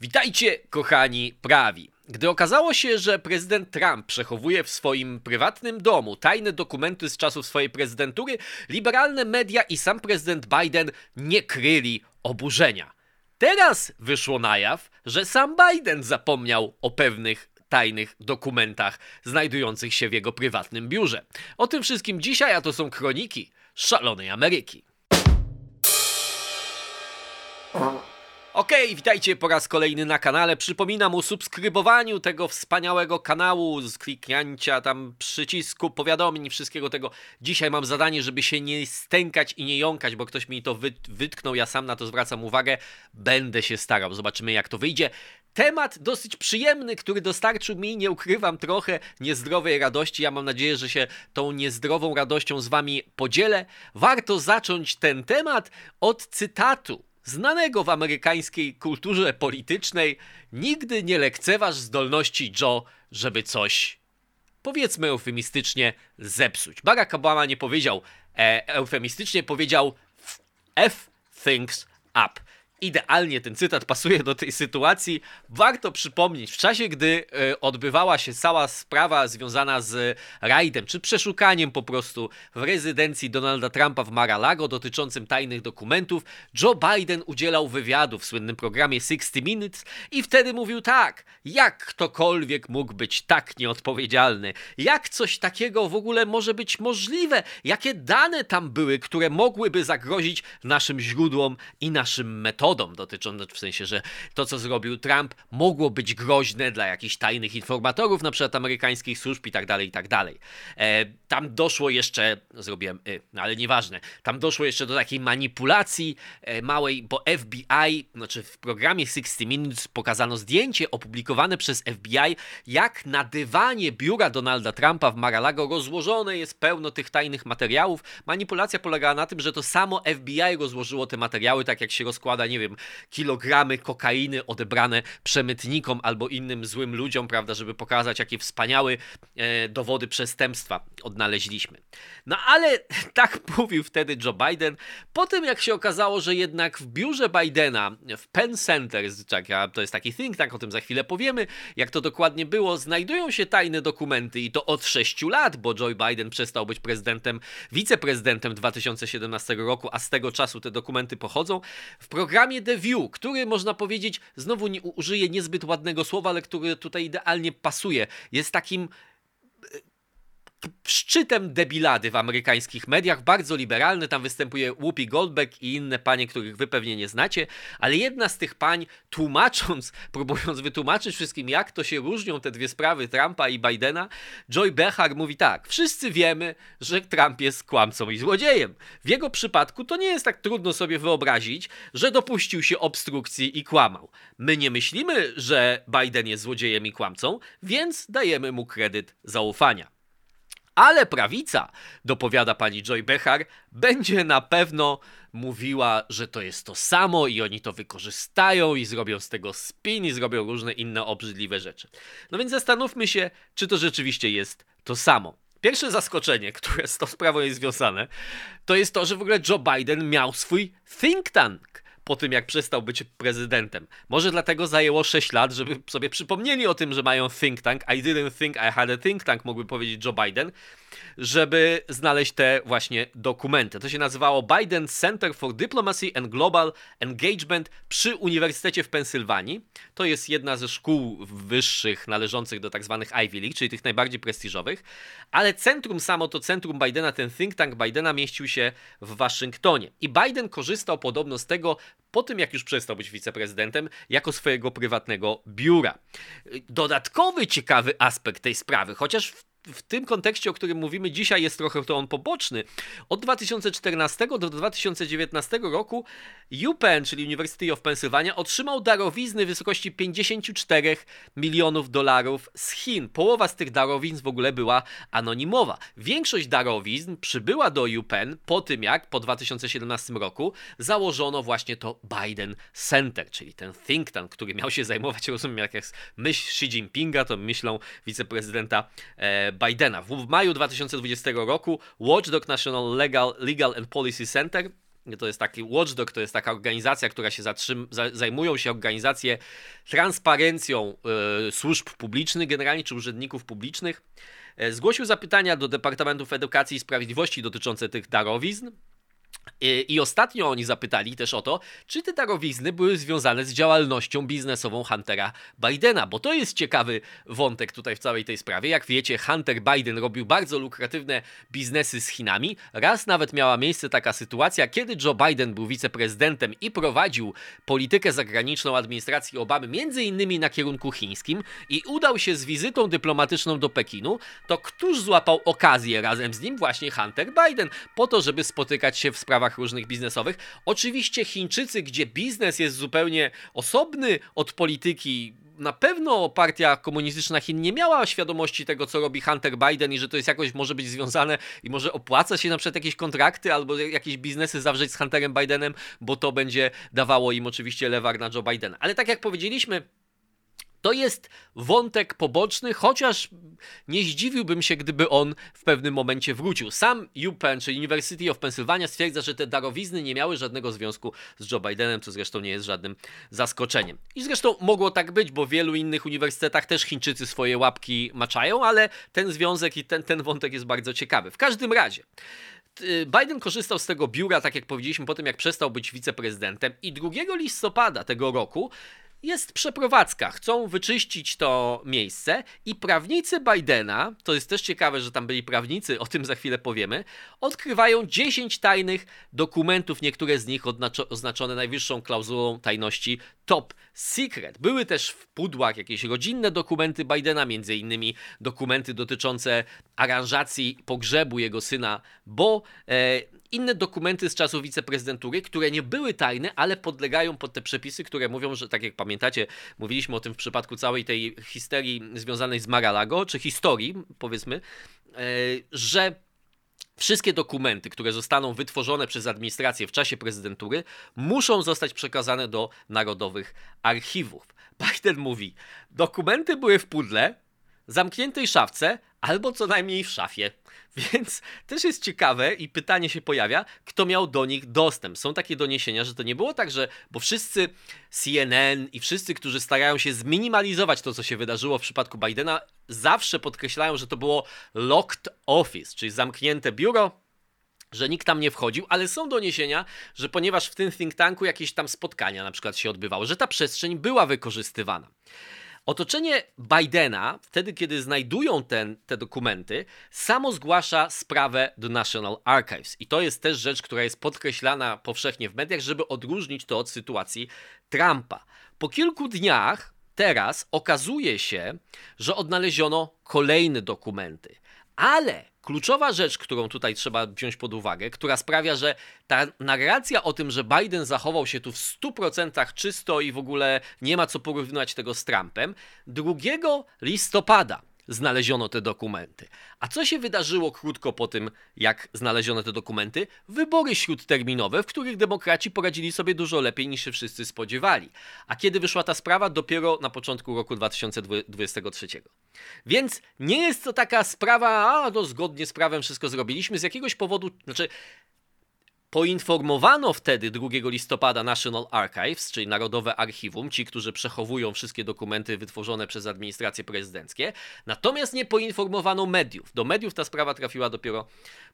Witajcie, kochani prawi. Gdy okazało się, że prezydent Trump przechowuje w swoim prywatnym domu tajne dokumenty z czasów swojej prezydentury, liberalne media i sam prezydent Biden nie kryli oburzenia. Teraz wyszło na jaw, że sam Biden zapomniał o pewnych tajnych dokumentach znajdujących się w jego prywatnym biurze. O tym wszystkim dzisiaj, a to są kroniki szalonej Ameryki. Okej, okay, witajcie po raz kolejny na kanale. Przypominam o subskrybowaniu tego wspaniałego kanału, z kliknięcia tam przycisku, powiadomień, wszystkiego tego. Dzisiaj mam zadanie, żeby się nie stękać i nie jąkać, bo ktoś mi to wytknął, ja sam na to zwracam uwagę. Będę się starał, zobaczymy jak to wyjdzie. Temat dosyć przyjemny, który dostarczył mi, nie ukrywam, trochę niezdrowej radości. Ja mam nadzieję, że się tą niezdrową radością z wami podzielę. Warto zacząć ten temat od cytatu znanego w amerykańskiej kulturze politycznej, nigdy nie lekceważ zdolności Joe, żeby coś, powiedzmy eufemistycznie, zepsuć. Barack Obama nie powiedział e, eufemistycznie, powiedział F things up idealnie ten cytat pasuje do tej sytuacji. Warto przypomnieć, w czasie gdy e, odbywała się cała sprawa związana z rajdem, czy przeszukaniem po prostu w rezydencji Donalda Trumpa w Mar-a-Lago dotyczącym tajnych dokumentów, Joe Biden udzielał wywiadu w słynnym programie 60 Minutes i wtedy mówił tak, jak ktokolwiek mógł być tak nieodpowiedzialny, jak coś takiego w ogóle może być możliwe, jakie dane tam były, które mogłyby zagrozić naszym źródłom i naszym metodom dotyczącą, w sensie, że to, co zrobił Trump, mogło być groźne dla jakichś tajnych informatorów, na przykład amerykańskich służb i tak dalej, i tak dalej. E, tam doszło jeszcze, zrobiłem, y, ale nieważne, tam doszło jeszcze do takiej manipulacji e, małej, bo FBI, znaczy w programie 60 Minutes pokazano zdjęcie opublikowane przez FBI, jak na dywanie biura Donalda Trumpa w Mar-a-Lago rozłożone jest pełno tych tajnych materiałów. Manipulacja polegała na tym, że to samo FBI rozłożyło te materiały, tak jak się rozkłada, nie wiem, kilogramy kokainy odebrane przemytnikom albo innym złym ludziom, prawda, żeby pokazać, jakie wspaniałe e, dowody przestępstwa odnaleźliśmy. No ale tak mówił wtedy Joe Biden. Po tym, jak się okazało, że jednak w biurze Bidena, w Penn Center, to jest taki think tank, o tym za chwilę powiemy, jak to dokładnie było, znajdują się tajne dokumenty i to od 6 lat, bo Joe Biden przestał być prezydentem, wiceprezydentem 2017 roku, a z tego czasu te dokumenty pochodzą. W programie programie The View, który można powiedzieć, znowu nie użyję niezbyt ładnego słowa, ale który tutaj idealnie pasuje. Jest takim szczytem debilady w amerykańskich mediach, bardzo liberalny, tam występuje Whoopi Goldberg i inne panie, których wy pewnie nie znacie, ale jedna z tych pań, tłumacząc, próbując wytłumaczyć wszystkim, jak to się różnią te dwie sprawy Trumpa i Bidena, Joy Behar mówi tak, wszyscy wiemy, że Trump jest kłamcą i złodziejem. W jego przypadku to nie jest tak trudno sobie wyobrazić, że dopuścił się obstrukcji i kłamał. My nie myślimy, że Biden jest złodziejem i kłamcą, więc dajemy mu kredyt zaufania. Ale prawica, dopowiada pani Joy Behar, będzie na pewno mówiła, że to jest to samo i oni to wykorzystają i zrobią z tego spin i zrobią różne inne obrzydliwe rzeczy. No więc zastanówmy się, czy to rzeczywiście jest to samo. Pierwsze zaskoczenie, które z tą sprawą jest związane, to jest to, że w ogóle Joe Biden miał swój think tank po tym, jak przestał być prezydentem. Może dlatego zajęło 6 lat, żeby sobie przypomnieli o tym, że mają think tank. I didn't think I had a think tank, mógłby powiedzieć Joe Biden żeby znaleźć te właśnie dokumenty. To się nazywało Biden Center for Diplomacy and Global Engagement przy Uniwersytecie w Pensylwanii. To jest jedna ze szkół wyższych należących do tak zwanych Ivy League, czyli tych najbardziej prestiżowych, ale centrum samo to centrum Bidena, ten think tank Bidena mieścił się w Waszyngtonie. I Biden korzystał podobno z tego po tym, jak już przestał być wiceprezydentem, jako swojego prywatnego biura. Dodatkowy ciekawy aspekt tej sprawy, chociaż w w tym kontekście, o którym mówimy dzisiaj, jest trochę to on poboczny. Od 2014 do 2019 roku UPenn, czyli University of Pennsylvania, otrzymał darowizny w wysokości 54 milionów dolarów z Chin. Połowa z tych darowizn w ogóle była anonimowa. Większość darowizn przybyła do UPenn po tym, jak po 2017 roku założono właśnie to Biden Center, czyli ten think tank, który miał się zajmować, rozumiem, jak jest myśl Xi Jinpinga, to myślą wiceprezydenta e, Bidena. W maju 2020 roku Watchdog National Legal, Legal and Policy Center to jest taki Watchdog, to jest taka organizacja, która się zatrzym, zajmują się organizację transparencją y, służb publicznych, generalnie czy urzędników publicznych. E, zgłosił zapytania do Departamentów Edukacji i Sprawiedliwości dotyczące tych darowizn. I ostatnio oni zapytali też o to, czy te darowizny były związane z działalnością biznesową Huntera Bidena, bo to jest ciekawy wątek tutaj w całej tej sprawie. Jak wiecie, Hunter Biden robił bardzo lukratywne biznesy z Chinami. Raz nawet miała miejsce taka sytuacja, kiedy Joe Biden był wiceprezydentem i prowadził politykę zagraniczną administracji Obamy, między innymi na kierunku chińskim i udał się z wizytą dyplomatyczną do Pekinu, to któż złapał okazję razem z nim? Właśnie Hunter Biden, po to, żeby spotykać się w sprawach różnych biznesowych. Oczywiście Chińczycy, gdzie biznes jest zupełnie osobny od polityki, na pewno partia komunistyczna Chin nie miała świadomości tego, co robi Hunter Biden i że to jest jakoś może być związane i może opłaca się na przykład jakieś kontrakty albo jakieś biznesy zawrzeć z Hunterem Bidenem, bo to będzie dawało im oczywiście lewar na Joe Bidena. Ale tak jak powiedzieliśmy, to jest wątek poboczny, chociaż nie zdziwiłbym się, gdyby on w pewnym momencie wrócił. Sam UPenn, czyli University of Pennsylvania, stwierdza, że te darowizny nie miały żadnego związku z Joe Bidenem, co zresztą nie jest żadnym zaskoczeniem. I zresztą mogło tak być, bo w wielu innych uniwersytetach też Chińczycy swoje łapki maczają, ale ten związek i ten, ten wątek jest bardzo ciekawy. W każdym razie. Biden korzystał z tego biura, tak jak powiedzieliśmy, po tym jak przestał być wiceprezydentem i 2 listopada tego roku jest przeprowadzka. Chcą wyczyścić to miejsce i prawnicy Bidena, to jest też ciekawe, że tam byli prawnicy, o tym za chwilę powiemy, odkrywają 10 tajnych dokumentów, niektóre z nich oznaczone najwyższą klauzulą tajności top secret. Były też w pudłach jakieś rodzinne dokumenty Bidena, między innymi dokumenty dotyczące aranżacji pogrzebu jego syna Bo. E, inne dokumenty z czasów wiceprezydentury, które nie były tajne, ale podlegają pod te przepisy, które mówią, że tak jak pamiętacie, mówiliśmy o tym w przypadku całej tej histerii związanej z Maralago, czy historii, powiedzmy, e, że Wszystkie dokumenty, które zostaną wytworzone przez administrację w czasie prezydentury, muszą zostać przekazane do narodowych archiwów. Biden mówi: Dokumenty były w pudle, zamkniętej szafce albo co najmniej w szafie. Więc też jest ciekawe i pytanie się pojawia, kto miał do nich dostęp. Są takie doniesienia, że to nie było tak, że bo wszyscy CNN i wszyscy, którzy starają się zminimalizować to, co się wydarzyło w przypadku Bidena, zawsze podkreślają, że to było locked office, czyli zamknięte biuro, że nikt tam nie wchodził, ale są doniesienia, że ponieważ w tym think tanku jakieś tam spotkania na przykład się odbywały, że ta przestrzeń była wykorzystywana. Otoczenie Bidena, wtedy kiedy znajdują ten, te dokumenty, samo zgłasza sprawę do National Archives. I to jest też rzecz, która jest podkreślana powszechnie w mediach, żeby odróżnić to od sytuacji Trumpa. Po kilku dniach teraz okazuje się, że odnaleziono kolejne dokumenty. Ale kluczowa rzecz, którą tutaj trzeba wziąć pod uwagę, która sprawia, że ta narracja o tym, że Biden zachował się tu w 100% czysto i w ogóle nie ma co porównywać tego z Trumpem, 2 listopada znaleziono te dokumenty. A co się wydarzyło krótko po tym, jak znaleziono te dokumenty? Wybory śródterminowe, w których demokraci poradzili sobie dużo lepiej niż się wszyscy spodziewali. A kiedy wyszła ta sprawa? Dopiero na początku roku 2023. Więc nie jest to taka sprawa, a no zgodnie z prawem wszystko zrobiliśmy. Z jakiegoś powodu, znaczy Poinformowano wtedy 2 listopada National Archives, czyli Narodowe Archiwum, ci, którzy przechowują wszystkie dokumenty wytworzone przez administracje prezydenckie, natomiast nie poinformowano mediów. Do mediów ta sprawa trafiła dopiero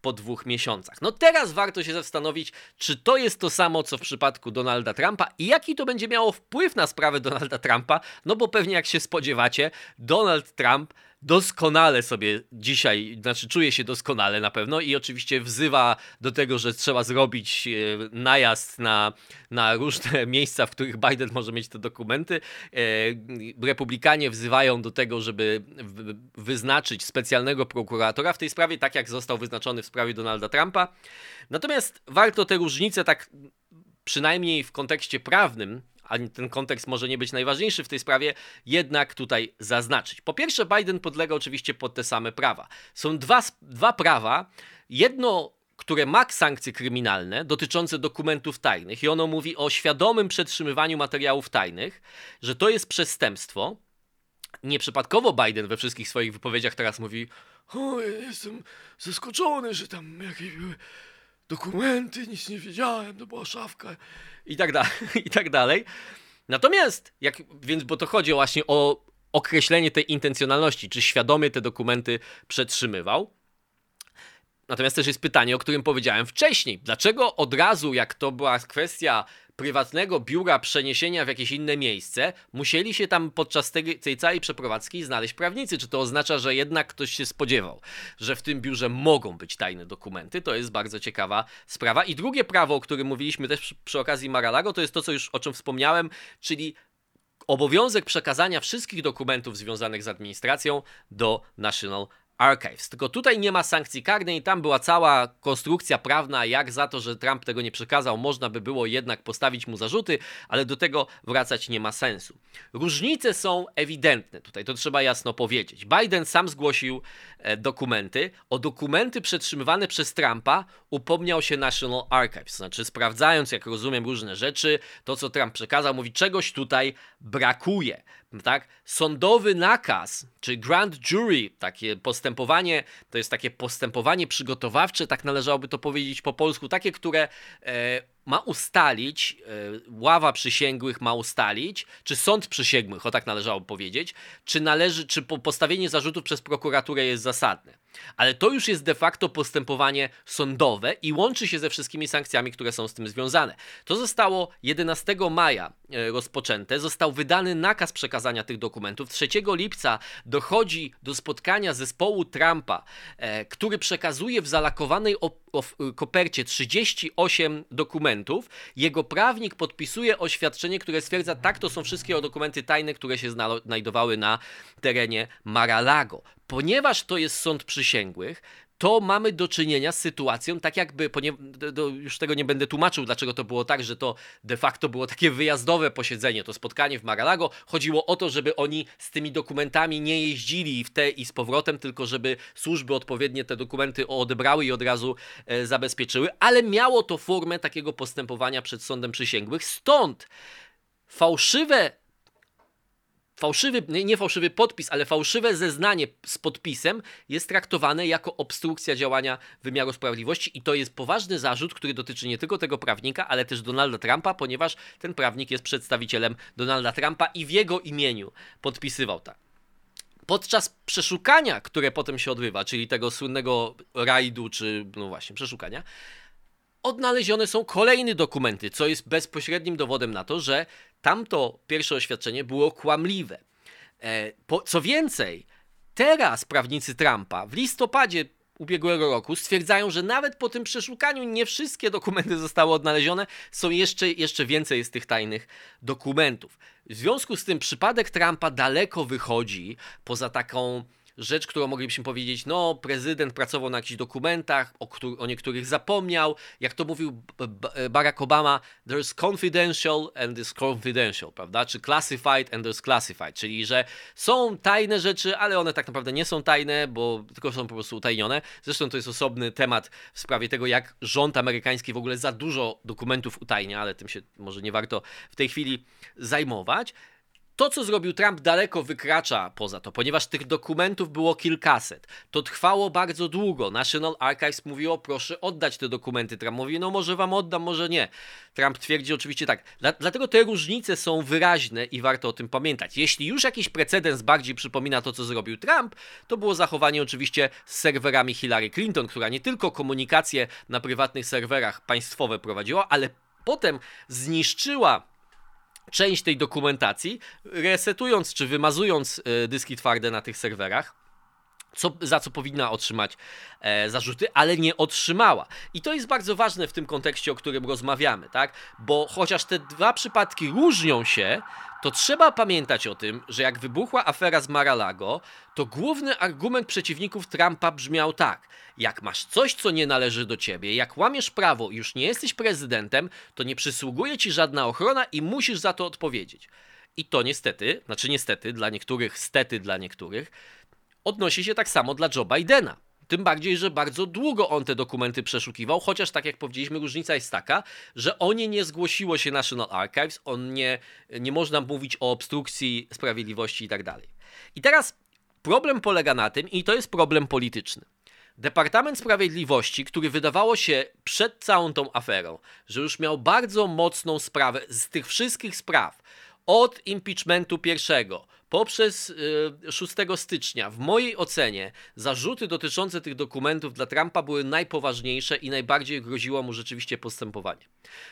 po dwóch miesiącach. No teraz warto się zastanowić, czy to jest to samo, co w przypadku Donalda Trumpa i jaki to będzie miało wpływ na sprawę Donalda Trumpa, no bo pewnie jak się spodziewacie, Donald Trump doskonale sobie dzisiaj, znaczy czuje się doskonale na pewno i oczywiście wzywa do tego, że trzeba zrobić e, najazd na, na różne miejsca, w których Biden może mieć te dokumenty. E, republikanie wzywają do tego, żeby wyznaczyć specjalnego prokuratora w tej sprawie, tak jak został wyznaczony w sprawie Donalda Trumpa. Natomiast warto te różnice tak przynajmniej w kontekście prawnym a ten kontekst może nie być najważniejszy w tej sprawie, jednak tutaj zaznaczyć. Po pierwsze, Biden podlega oczywiście pod te same prawa. Są dwa, dwa prawa. Jedno które ma sankcje kryminalne dotyczące dokumentów tajnych i ono mówi o świadomym przetrzymywaniu materiałów tajnych, że to jest przestępstwo. Nieprzypadkowo Biden we wszystkich swoich wypowiedziach teraz mówi: O, jestem zaskoczony, że tam jakieś były dokumenty, nic nie wiedziałem, to była szafka i tak dalej, i tak dalej. Natomiast, jak, więc bo to chodzi właśnie o określenie tej intencjonalności, czy świadomie te dokumenty przetrzymywał. Natomiast też jest pytanie, o którym powiedziałem wcześniej. Dlaczego od razu, jak to była kwestia prywatnego biura przeniesienia w jakieś inne miejsce, musieli się tam podczas tej, tej całej przeprowadzki znaleźć prawnicy? Czy to oznacza, że jednak ktoś się spodziewał, że w tym biurze mogą być tajne dokumenty? To jest bardzo ciekawa sprawa. I drugie prawo, o którym mówiliśmy też przy, przy okazji Maralago, to jest to, co już o czym wspomniałem, czyli obowiązek przekazania wszystkich dokumentów związanych z administracją do National Archives. Tylko tutaj nie ma sankcji karnej, tam była cała konstrukcja prawna, jak za to, że Trump tego nie przekazał, można by było jednak postawić mu zarzuty, ale do tego wracać nie ma sensu. Różnice są ewidentne, tutaj to trzeba jasno powiedzieć. Biden sam zgłosił e, dokumenty. O dokumenty przetrzymywane przez Trumpa upomniał się National Archives, znaczy sprawdzając, jak rozumiem, różne rzeczy, to co Trump przekazał, mówi, czegoś tutaj brakuje tak? Sądowy nakaz, czy grand jury, takie postępowanie, to jest takie postępowanie przygotowawcze, tak należałoby to powiedzieć po polsku, takie, które e, ma ustalić, e, ława przysięgłych ma ustalić, czy sąd przysięgłych, o tak należało powiedzieć, czy należy, czy postawienie zarzutów przez prokuraturę jest zasadne. Ale to już jest de facto postępowanie sądowe i łączy się ze wszystkimi sankcjami, które są z tym związane. To zostało 11 maja e, rozpoczęte, został wydany nakaz przekazania tych dokumentów. 3 lipca dochodzi do spotkania zespołu Trumpa, e, który przekazuje w zalakowanej kopercie 38 dokumentów. Jego prawnik podpisuje oświadczenie, które stwierdza, tak, to są wszystkie dokumenty tajne, które się znajdowały na terenie Mar-a-Lago. Ponieważ to jest sąd przysięgłych, to mamy do czynienia z sytuacją, tak jakby, już tego nie będę tłumaczył, dlaczego to było tak, że to de facto było takie wyjazdowe posiedzenie, to spotkanie w Maralago. Chodziło o to, żeby oni z tymi dokumentami nie jeździli w te i z powrotem, tylko żeby służby odpowiednie te dokumenty odebrały i od razu e, zabezpieczyły, ale miało to formę takiego postępowania przed sądem przysięgłych. Stąd fałszywe fałszywy, nie fałszywy podpis, ale fałszywe zeznanie z podpisem jest traktowane jako obstrukcja działania wymiaru sprawiedliwości i to jest poważny zarzut, który dotyczy nie tylko tego prawnika, ale też Donalda Trumpa, ponieważ ten prawnik jest przedstawicielem Donalda Trumpa i w jego imieniu podpisywał tak. Podczas przeszukania, które potem się odbywa, czyli tego słynnego rajdu, czy no właśnie, przeszukania, odnalezione są kolejne dokumenty, co jest bezpośrednim dowodem na to, że tamto pierwsze oświadczenie było kłamliwe. E, co więcej, teraz prawnicy Trumpa w listopadzie ubiegłego roku stwierdzają, że nawet po tym przeszukaniu nie wszystkie dokumenty zostały odnalezione, są jeszcze, jeszcze więcej z tych tajnych dokumentów. W związku z tym przypadek Trumpa daleko wychodzi poza taką rzecz, którą moglibyśmy powiedzieć, no prezydent pracował na jakichś dokumentach, o, któr- o niektórych zapomniał. Jak to mówił Barack Obama, there's confidential and there's confidential, prawda? Czy classified and there's classified, czyli że są tajne rzeczy, ale one tak naprawdę nie są tajne, bo tylko są po prostu utajnione. Zresztą to jest osobny temat w sprawie tego, jak rząd amerykański w ogóle za dużo dokumentów utajnia, ale tym się może nie warto w tej chwili zajmować. To, co zrobił Trump, daleko wykracza poza to, ponieważ tych dokumentów było kilkaset. To trwało bardzo długo. National Archives mówiło, proszę oddać te dokumenty. Trump mówi, no może wam oddam, może nie. Trump twierdzi oczywiście tak. Dla, dlatego te różnice są wyraźne i warto o tym pamiętać. Jeśli już jakiś precedens bardziej przypomina to, co zrobił Trump, to było zachowanie oczywiście z serwerami Hillary Clinton, która nie tylko komunikację na prywatnych serwerach państwowe prowadziła, ale potem zniszczyła część tej dokumentacji, resetując czy wymazując e, dyski twarde na tych serwerach. Co, za co powinna otrzymać e, zarzuty, ale nie otrzymała. I to jest bardzo ważne w tym kontekście, o którym rozmawiamy, tak? Bo chociaż te dwa przypadki różnią się, to trzeba pamiętać o tym, że jak wybuchła afera z Maralago, to główny argument przeciwników Trumpa brzmiał tak: jak masz coś, co nie należy do ciebie, jak łamiesz prawo i już nie jesteś prezydentem, to nie przysługuje ci żadna ochrona i musisz za to odpowiedzieć. I to niestety, znaczy niestety dla niektórych, stety dla niektórych, odnosi się tak samo dla Joe Bidena. Tym bardziej, że bardzo długo on te dokumenty przeszukiwał, chociaż tak jak powiedzieliśmy, różnica jest taka, że o nie nie zgłosiło się National Archives, on nie, nie można mówić o obstrukcji sprawiedliwości i tak dalej. I teraz problem polega na tym, i to jest problem polityczny. Departament Sprawiedliwości, który wydawało się przed całą tą aferą, że już miał bardzo mocną sprawę z tych wszystkich spraw, od impeachmentu pierwszego poprzez y, 6 stycznia, w mojej ocenie, zarzuty dotyczące tych dokumentów dla Trumpa były najpoważniejsze i najbardziej groziło mu rzeczywiście postępowanie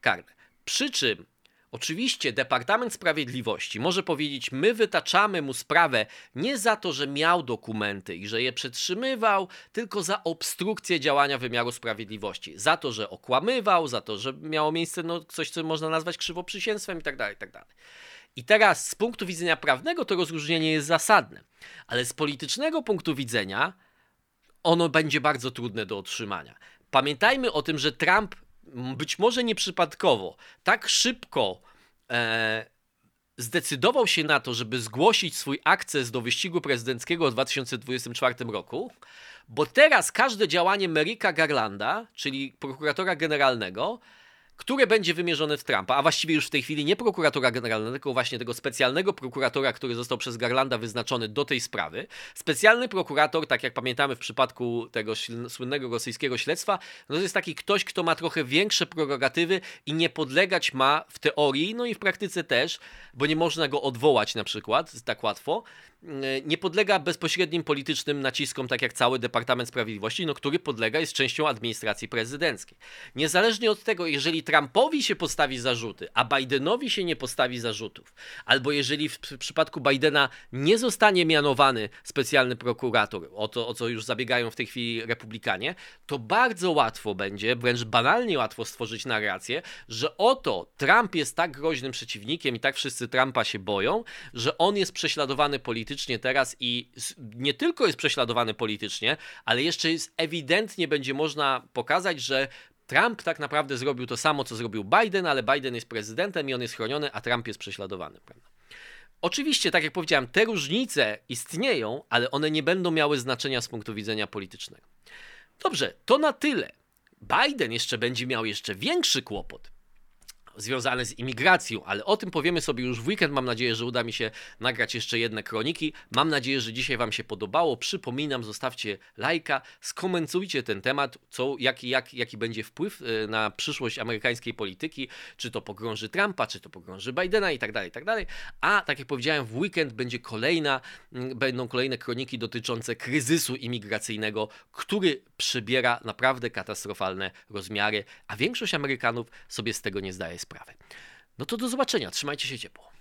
karne. Przy czym Oczywiście Departament Sprawiedliwości może powiedzieć: My wytaczamy mu sprawę nie za to, że miał dokumenty i że je przetrzymywał, tylko za obstrukcję działania wymiaru sprawiedliwości. Za to, że okłamywał, za to, że miało miejsce no, coś, co można nazwać krzywoprzysięstwem itd. Tak itd. I teraz z punktu widzenia prawnego to rozróżnienie jest zasadne, ale z politycznego punktu widzenia ono będzie bardzo trudne do otrzymania. Pamiętajmy o tym, że Trump być może nieprzypadkowo tak szybko e, zdecydował się na to, żeby zgłosić swój akces do wyścigu prezydenckiego w 2024 roku, bo teraz każde działanie Merika Garlanda, czyli prokuratora generalnego, które będzie wymierzone w Trumpa, a właściwie już w tej chwili nie prokuratora generalnego, tylko właśnie tego specjalnego prokuratora, który został przez Garlanda wyznaczony do tej sprawy. Specjalny prokurator, tak jak pamiętamy w przypadku tego słynnego rosyjskiego śledztwa, no to jest taki ktoś, kto ma trochę większe prerogatywy i nie podlegać ma w teorii, no i w praktyce też, bo nie można go odwołać na przykład tak łatwo, E, nie podlega bezpośrednim politycznym naciskom, tak jak cały Departament Sprawiedliwości, no, który podlega, jest częścią administracji prezydenckiej. Niezależnie od tego, jeżeli Trumpowi się postawi zarzuty, a Bidenowi się nie postawi zarzutów, albo jeżeli w przypadku Bidena nie zostanie mianowany specjalny prokurator, o to, o co już zabiegają w tej chwili republikanie, to bardzo łatwo będzie, wręcz banalnie łatwo stworzyć narrację, że oto Trump jest tak groźnym przeciwnikiem i tak wszyscy Trumpa się boją, że on jest prześladowany politycznie teraz i nie tylko jest prześladowany politycznie, ale jeszcze jest ewidentnie będzie można pokazać, że Trump tak naprawdę zrobił to samo, co zrobił Biden, ale Biden jest prezydentem i on jest chroniony, a Trump jest prześladowany. Prawda? Oczywiście, tak jak powiedziałem, te różnice istnieją, ale one nie będą miały znaczenia z punktu widzenia politycznego. Dobrze, to na tyle. Biden jeszcze będzie miał jeszcze większy kłopot, związane z imigracją, ale o tym powiemy sobie już w weekend. Mam nadzieję, że uda mi się nagrać jeszcze jedne kroniki. Mam nadzieję, że dzisiaj Wam się podobało. Przypominam, zostawcie lajka, skomentujcie ten temat, co, jaki, jak, jaki będzie wpływ e, na przyszłość amerykańskiej polityki, czy to pogrąży Trumpa, czy to pogrąży Bidena i tak dalej, i tak dalej. A tak jak powiedziałem, w weekend będzie kolejna, będą kolejne kroniki dotyczące kryzysu imigracyjnego, który przybiera naprawdę katastrofalne rozmiary, a większość Amerykanów sobie z tego nie zdaje sprawy. No to do zobaczenia, trzymajcie się ciepło.